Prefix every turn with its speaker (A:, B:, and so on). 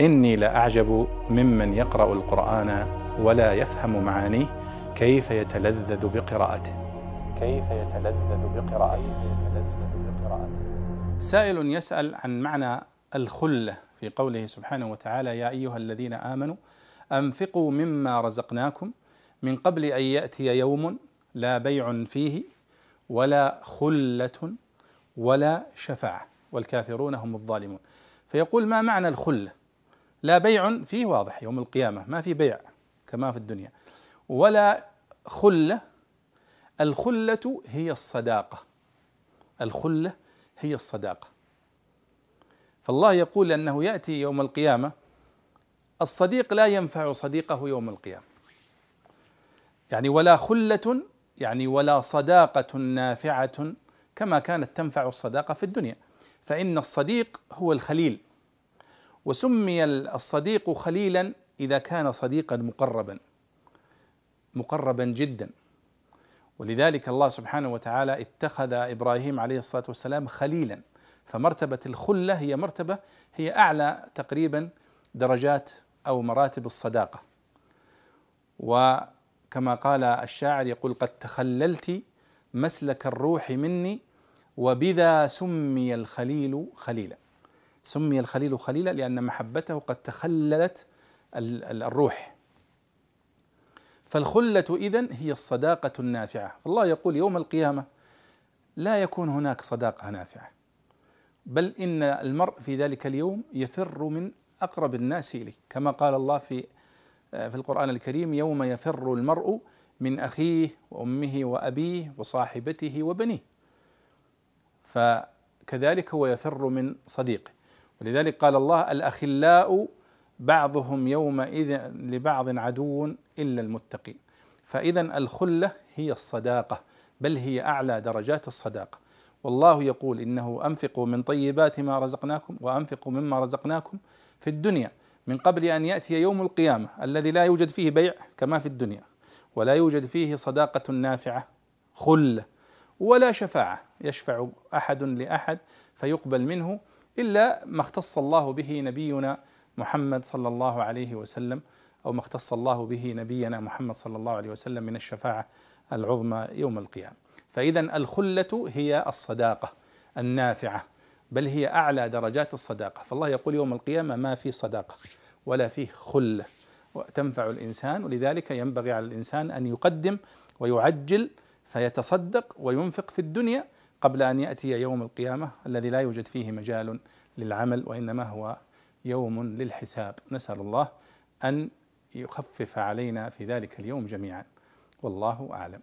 A: إني لأعجب ممن يقرأ القرآن ولا يفهم معانيه كيف يتلذذ بقراءته. كيف يتلذذ بقراءته. سائل يسأل عن معنى الخلة في قوله سبحانه وتعالى يا أيها الذين آمنوا أنفقوا مما رزقناكم من قبل أن يأتي يوم لا بيع فيه ولا خلة ولا شفاعة. والكافرون هم الظالمون. فيقول ما معنى الخلة لا بيع فيه واضح يوم القيامة ما في بيع كما في الدنيا. ولا خلة الخلة هي الصداقة. الخلة هي الصداقة. فالله يقول أنه يأتي يوم القيامة الصديق لا ينفع صديقه يوم القيامة. يعني ولا خلة يعني ولا صداقة نافعة كما كانت تنفع الصداقة في الدنيا. فإن الصديق هو الخليل. وسمي الصديق خليلا إذا كان صديقا مقربا مقربا جدا. ولذلك الله سبحانه وتعالى اتخذ إبراهيم عليه الصلاة والسلام خليلا. فمرتبة الخلة هي مرتبة هي أعلى تقريبا درجات أو مراتب الصداقة. وكما قال الشاعر يقول قد تخللت مسلك الروح مني وبذا سمي الخليل خليلا. سمي الخليل خليلا لأن محبته قد تخللت الروح. فالخلة إذن هي الصداقة النافعة. الله يقول يوم القيامة لا يكون هناك صداقة نافعة بل إن المرء في ذلك اليوم يفر من أقرب الناس إليه. كما قال الله في في القرآن الكريم يوم يفر المرء من أخيه وأمه وأبيه وصاحبته وبنيه. فكذلك هو يفر من صديقه. ولذلك قال الله الأخلاء بعضهم يومئذ لبعض عدو إلا المتقين. فاذا الخلة هي الصداقة بل هي أعلى درجات الصداقة. والله يقول إنه أنفقوا من طيبات ما رزقناكم وأنفقوا مما رزقناكم في الدنيا من قبل أن يأتي يوم القيامة الذي لا يوجد فيه بيع كما في الدنيا. ولا يوجد فيه صداقة نافعة خلة ولا شفاعة يشفع أحد لأحد فيقبل منه إلا ما اختص الله به نبينا محمد صلى الله عليه وسلم أو ما اختص الله به نبينا محمد صلى الله عليه وسلم من الشفاعة العظمى يوم القيامة. فاذا الخلة هي الصداقة النافعة بل هي أعلى درجات الصداقة، فالله يقول يوم القيامة ما في صداقة ولا فيه خلة تنفع الإنسان ولذلك ينبغي على الإنسان أن يقدم ويعجل فيتصدق وينفق في الدنيا قبل أن يأتي يوم القيامة الذي لا يوجد فيه مجال للعمل وإنما هو يوم للحساب. نسأل الله أن يخفف علينا في ذلك اليوم جميعا. والله أعلم.